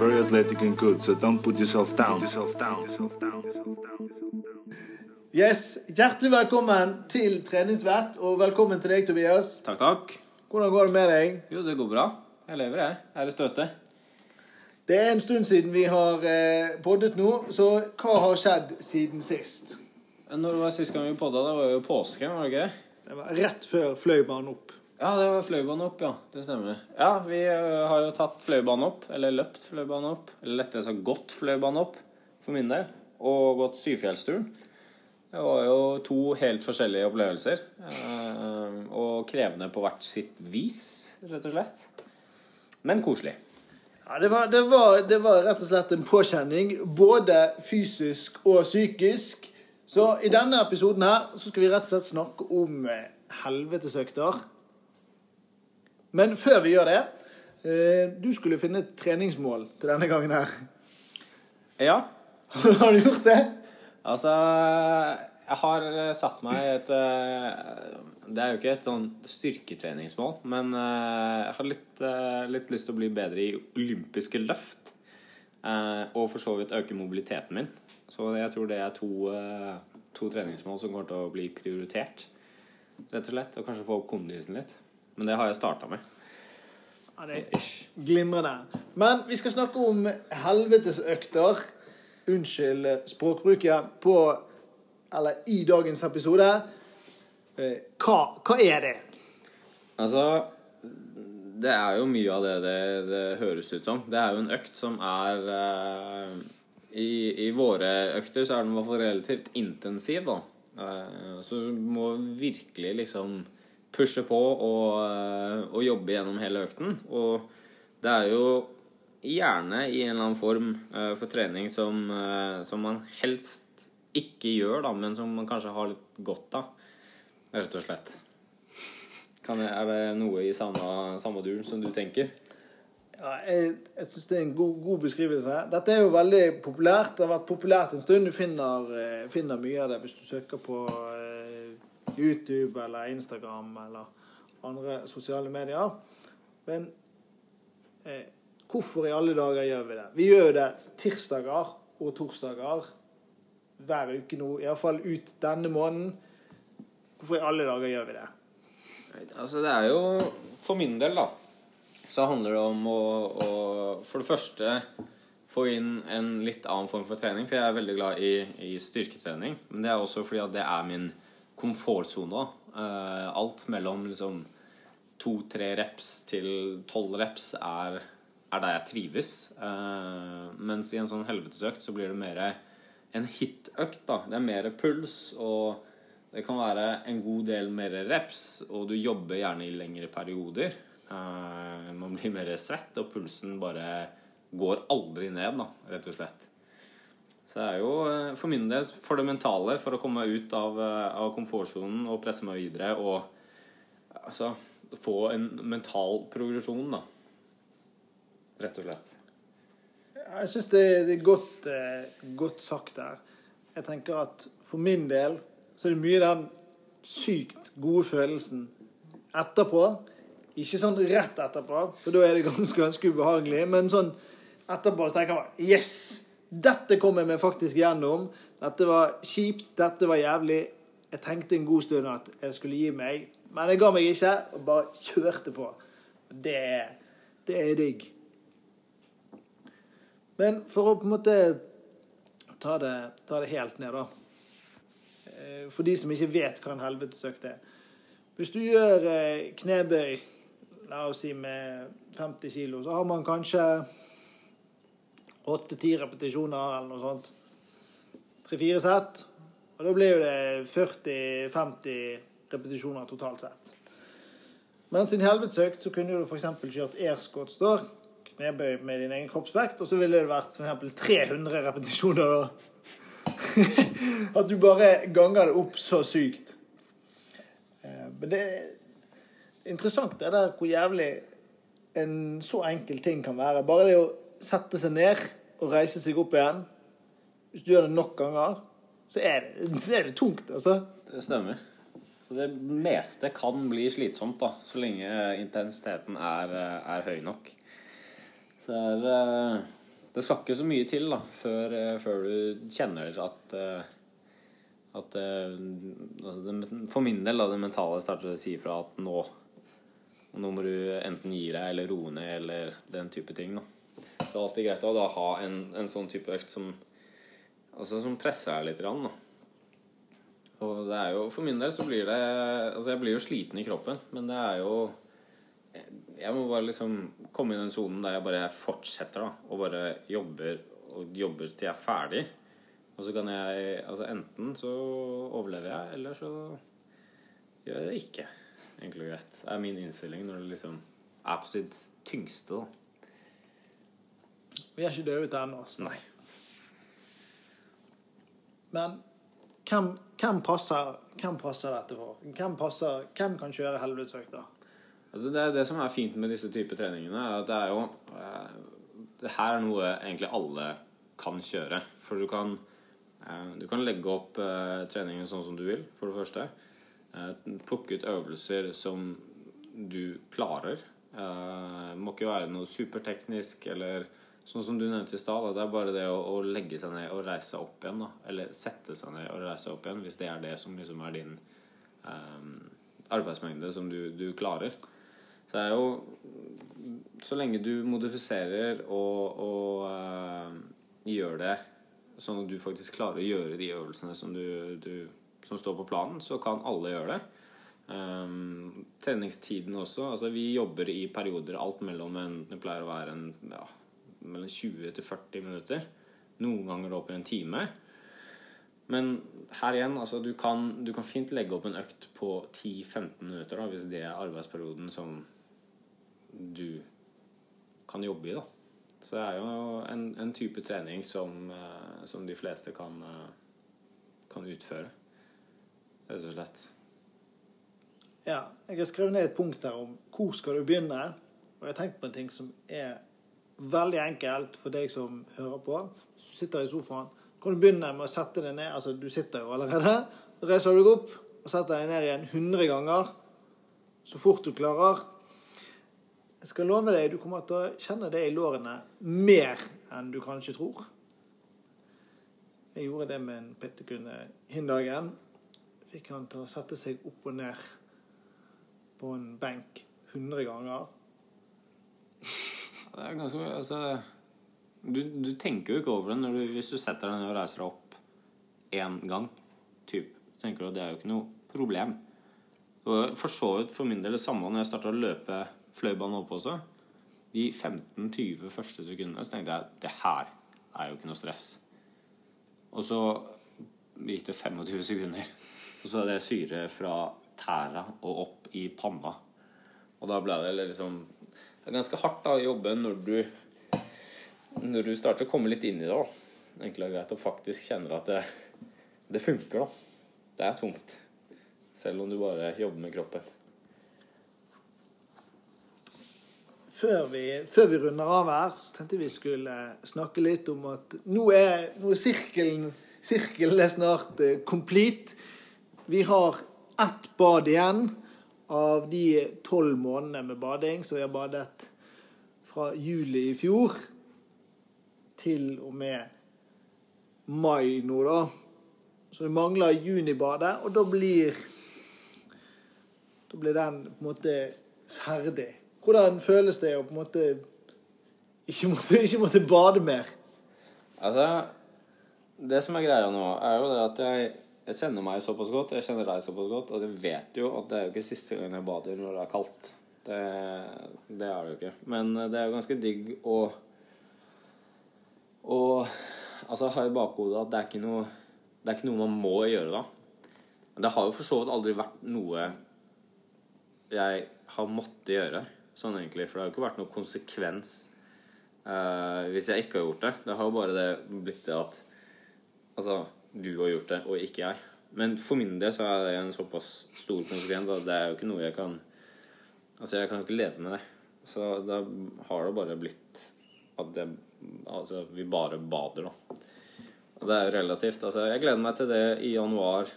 very athletic and good, so don't put yourself down. Yes, Hjertelig velkommen til Treningsvett, og velkommen til deg, Tobias. Takk, takk. Hvordan går det med deg? Jo, det går bra. Jeg lever, jeg. Det støte? Det er en stund siden vi har eh, poddet nå, så hva har skjedd siden sist? Når det var sist gang vi podda, det var jo påske, var det ikke det? Det var rett før Fløibanen opp. Ja, det var Fløibanen opp, ja. Det stemmer. Ja, vi har jo tatt Fløibanen opp, eller løpt Fløibanen opp. Eller lettere sagt gått Fløibanen opp, for min del. Og gått Syfjellsturen. Det var jo to helt forskjellige opplevelser. eh, Og krevende på hvert sitt vis, rett og slett. Men koselig. Ja, det var, det, var, det var rett og slett en påkjenning, både fysisk og psykisk. Så i denne episoden her så skal vi rett og slett snakke om eh, helvetesøkter. Men før vi gjør det eh, Du skulle finne et treningsmål til denne gangen her. Ja, Har du gjort det? Altså, jeg har eh, satt meg et eh, Det er jo ikke et sånn styrketreningsmål, men jeg har litt, litt lyst til å bli bedre i olympiske løft. Og for så vidt øke mobiliteten min. Så jeg tror det er to, to treningsmål som kommer til å bli prioritert. Rett og slett. Og kanskje få opp kondisen litt. Men det har jeg starta med. Ja, det er glimrende. Men vi skal snakke om helvetesøkter. Unnskyld språkbruket. På Eller i dagens episode. Eh, Hva, hva er det? Altså Det er jo mye av det, det det høres ut som. Det er jo en økt som er eh, i, I våre økter så er den i hvert fall relativt intensiv, da. Eh, så du må virkelig liksom pushe på og, eh, og jobbe gjennom hele økten. Og det er jo gjerne i en eller annen form eh, for trening som, eh, som man helst ikke gjør, da, men som man kanskje har litt godt av. Rett og slett. Jeg, er det noe i samme, samme duren som du tenker? Ja, jeg jeg syns det er en god, god beskrivelse. Dette er jo veldig populært. Det har vært populært en stund. Du finner, finner mye av det hvis du søker på YouTube eller Instagram eller andre sosiale medier. Men eh, hvorfor i alle dager gjør vi det? Vi gjør det tirsdager og torsdager hver uke nå, iallfall ut denne måneden. Hvorfor i alle dager gjør vi det? Altså, det er jo For min del, da, så handler det om å, å for det første få inn en litt annen form for trening. For jeg er veldig glad i, i styrketrening. Men det er også fordi at det er min komfortsone. Eh, alt mellom liksom to-tre reps til tolv reps er, er der jeg trives. Eh, mens i en sånn helvetesøkt så blir det mer en hitøkt. Det er mer puls, og det kan være en god del mer reps, og du jobber gjerne i lengre perioder. Eh, man blir mer svett, og pulsen bare går aldri ned, da, rett og slett. Så det er jo eh, for min del for det mentale, for å komme meg ut av, eh, av komfortsonen og presse meg videre og altså få en mental progresjon, da. Rett og slett. Jeg syns det, det er godt, eh, godt sagt der. Jeg tenker at for min del så er det mye den sykt gode følelsen etterpå. Ikke sånn rett etterpå, for da er det ganske, ganske ubehagelig. Men sånn etterpå så tenker jeg Yes! Dette kom jeg meg faktisk gjennom. Dette var kjipt. Dette var jævlig. Jeg tenkte en god stund at jeg skulle gi meg, men jeg ga meg ikke, og bare kjørte på. Det, det er digg. Men for å på en måte ta det, ta det helt ned, da. Eh, For de som ikke vet hva en helvetesøkt er. Hvis du gjør eh, knebøy, la oss si med 50 kilo, så har man kanskje 8-10 repetisjoner eller noe sånt. 3-4 sett. Og da blir jo det 40-50 repetisjoner totalt sett. Mens i en helvetesøkt så kunne du f.eks. kjørt airscots da. Knebøy med din egen kroppsvekt, og så ville det vært eksempel 300 repetisjoner da. At du bare ganger det opp så sykt. Eh, Men det er interessant det der hvor jævlig en så enkel ting kan være. Bare det å sette seg ned og reise seg opp igjen. Hvis du gjør det nok ganger, så er det, så er det tungt, altså. Det stemmer. Så det meste kan bli slitsomt, da, så lenge intensiteten er, er høy nok. Så det er, eh, Det skal ikke så mye til da, før, eh, før du kjenner at eh, At altså For min del, da, det mentale starter å si fra at nå Nå må du enten gi deg eller roe ned eller den type ting. da. Så det er alltid greit å da ha en, en sånn type økt som Altså som presser deg litt. Rann. Og det er jo For min del så blir det Altså, jeg blir jo sliten i kroppen, men det er jo Jeg må bare liksom komme i den sonen der jeg bare fortsetter, da. Og bare jobber og jobber til jeg er ferdig. Og så kan jeg Altså enten så overlever jeg, eller så gjør jeg det ikke. Og greit. Det er min innstilling når det liksom er på sitt tyngste, da. Vi er ikke døde ut ennå. altså. Nei. Men hvem, hvem, passer, hvem passer dette for? Hvem, passer, hvem kan kjøre helvetesøkter? Altså det, det som er fint med disse typer treningene, er at det er jo eh, Det her er noe egentlig alle kan kjøre. For du kan, eh, du kan legge opp eh, treningen sånn som du vil, for det første. Plukke ut øvelser som du klarer. Eh, må ikke være noe superteknisk eller sånn som du nevnte i stad. Det er bare det å, å legge seg ned og reise seg opp igjen. da. Eller sette seg ned og reise seg opp igjen, hvis det er det som liksom er din um, arbeidsmengde som du, du klarer. Så det er jo Så lenge du modifiserer og, og uh, gjør det sånn at du faktisk klarer å gjøre de øvelsene som, du, du, som står på planen, så kan alle gjøre det. Um, treningstiden også. Altså vi jobber i perioder alt mellom en, Det pleier å være en ja, mellom 20 til 40 minutter. Noen ganger opp i en time. Men her igjen, altså du kan, du kan fint legge opp en økt på 10-15 minutter da, hvis det er arbeidsperioden som du kan jobbe i. da. Så det er jo en, en type trening som, eh, som de fleste kan, eh, kan utføre. Rett og slett. Ja, jeg har skrevet ned et punkt der om hvor skal du begynne. Og jeg har tenkt på en ting som er veldig enkelt for deg som hører på. Du sitter i sofaen, kan du begynne med å sette deg ned. Altså, du sitter jo allerede. Reiser deg opp og setter deg ned igjen 100 ganger. Så fort du klarer. Jeg skal love deg, du kommer til å kjenne det i lårene mer enn du kanskje tror. Jeg gjorde det med en pettekunde hin dagen. Fikk han til å sette seg opp og ned på en benk 100 ganger. Det er ganske altså, du, du tenker jo ikke over det du, hvis du setter deg ned og reiser deg opp én gang. Typ, tenker du at det er jo ikke noe problem. Og for så vidt for min del det samme når jeg starta å løpe fløibanen opp også. De 15-20 første sekundene så tenkte jeg det her er jo ikke noe stress. Og så gikk det 25 sekunder, og så hadde jeg syre fra tæra og opp i panna. Og da ble det liksom ganske hardt da å jobbe når du når du starter å komme litt inn i det, da. Enkelt og greit, og faktisk kjenner at det, det funker, da. Det er tungt. Selv om du bare jobber med kroppen. Før vi, før vi runder av her, så tenkte vi skulle snakke litt om at nå er, nå er sirkelen, sirkelen er snart uh, complete. Vi har ett bad igjen av de tolv månedene med bading. Så vi har badet fra juli i fjor til og med mai nå, da. Så vi mangler junibadet, og da blir Da blir den på en måte ferdig. Hvordan føles det å på en måte ikke måtte, ikke måtte bade mer? Altså, det som er greia nå, er jo det at jeg, jeg kjenner meg såpass godt, jeg kjenner deg såpass godt, og jeg vet jo at det er jo ikke siste gang jeg bader når det er kaldt. Det, det er det jo ikke. Men det er jo ganske digg å Og altså, ha i bakhodet at det er ikke noe det er ikke noe man må gjøre da. Men det har jo for så vidt aldri vært noe jeg har måttet gjøre, sånn egentlig. For det har jo ikke vært noe konsekvens uh, hvis jeg ikke har gjort det. Det har jo bare det blitt det at Altså, du har gjort det, og ikke jeg. Men for min del så er det en såpass stor konsekvens at det er jo ikke noe jeg kan Altså, jeg kan jo ikke leve med det. Så da har det bare blitt at det, altså, vi bare bader, da. Og det er jo relativt. Altså, jeg gleder meg til det i januar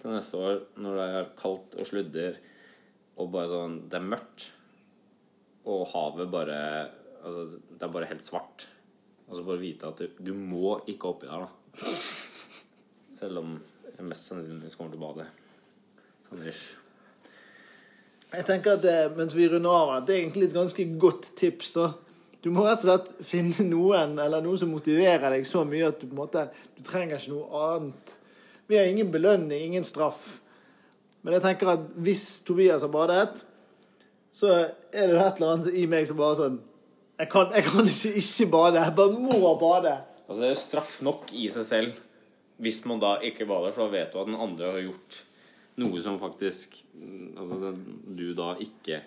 til neste år, når det er kaldt og sludder og bare sånn Det er mørkt, og havet bare Altså, det er bare helt svart. Altså bare vite at du, du må ikke oppi der, da. Selv om jeg mest sannsynligvis kommer til å bade. Sånn ish. Jeg tenker at det, mens vi runder av, at det er egentlig et ganske godt tips. da. Du må rett og slett finne noen eller noe som motiverer deg så mye at du på en måte, du trenger ikke noe annet. Vi har ingen belønning, ingen straff. Men jeg tenker at hvis Tobias har badet, så er det et eller annet i meg som bare sånn Jeg kan, jeg kan ikke ikke bade. Jeg bare må bade. Altså Det er straff nok i seg selv hvis man da ikke bader, for da vet du at den andre har gjort noe som faktisk Altså du da ikke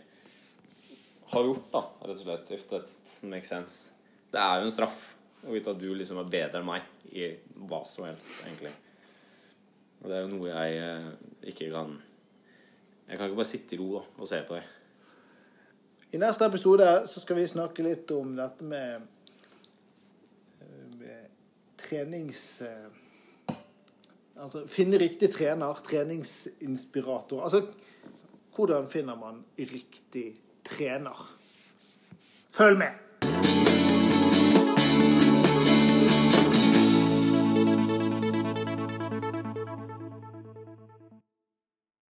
har gjort, da, rett og slett. If that makes sense. Det er jo en straff å vite at du liksom er bedre enn meg i hva som helst, egentlig. Og det er jo noe jeg eh, ikke kan Jeg kan ikke bare sitte i ro da, og se på det. I neste episode så skal vi snakke litt om dette med, eh, med trenings... Altså finne riktig trener, treningsinspirator. Altså hvordan finner man riktig trener? Følg med!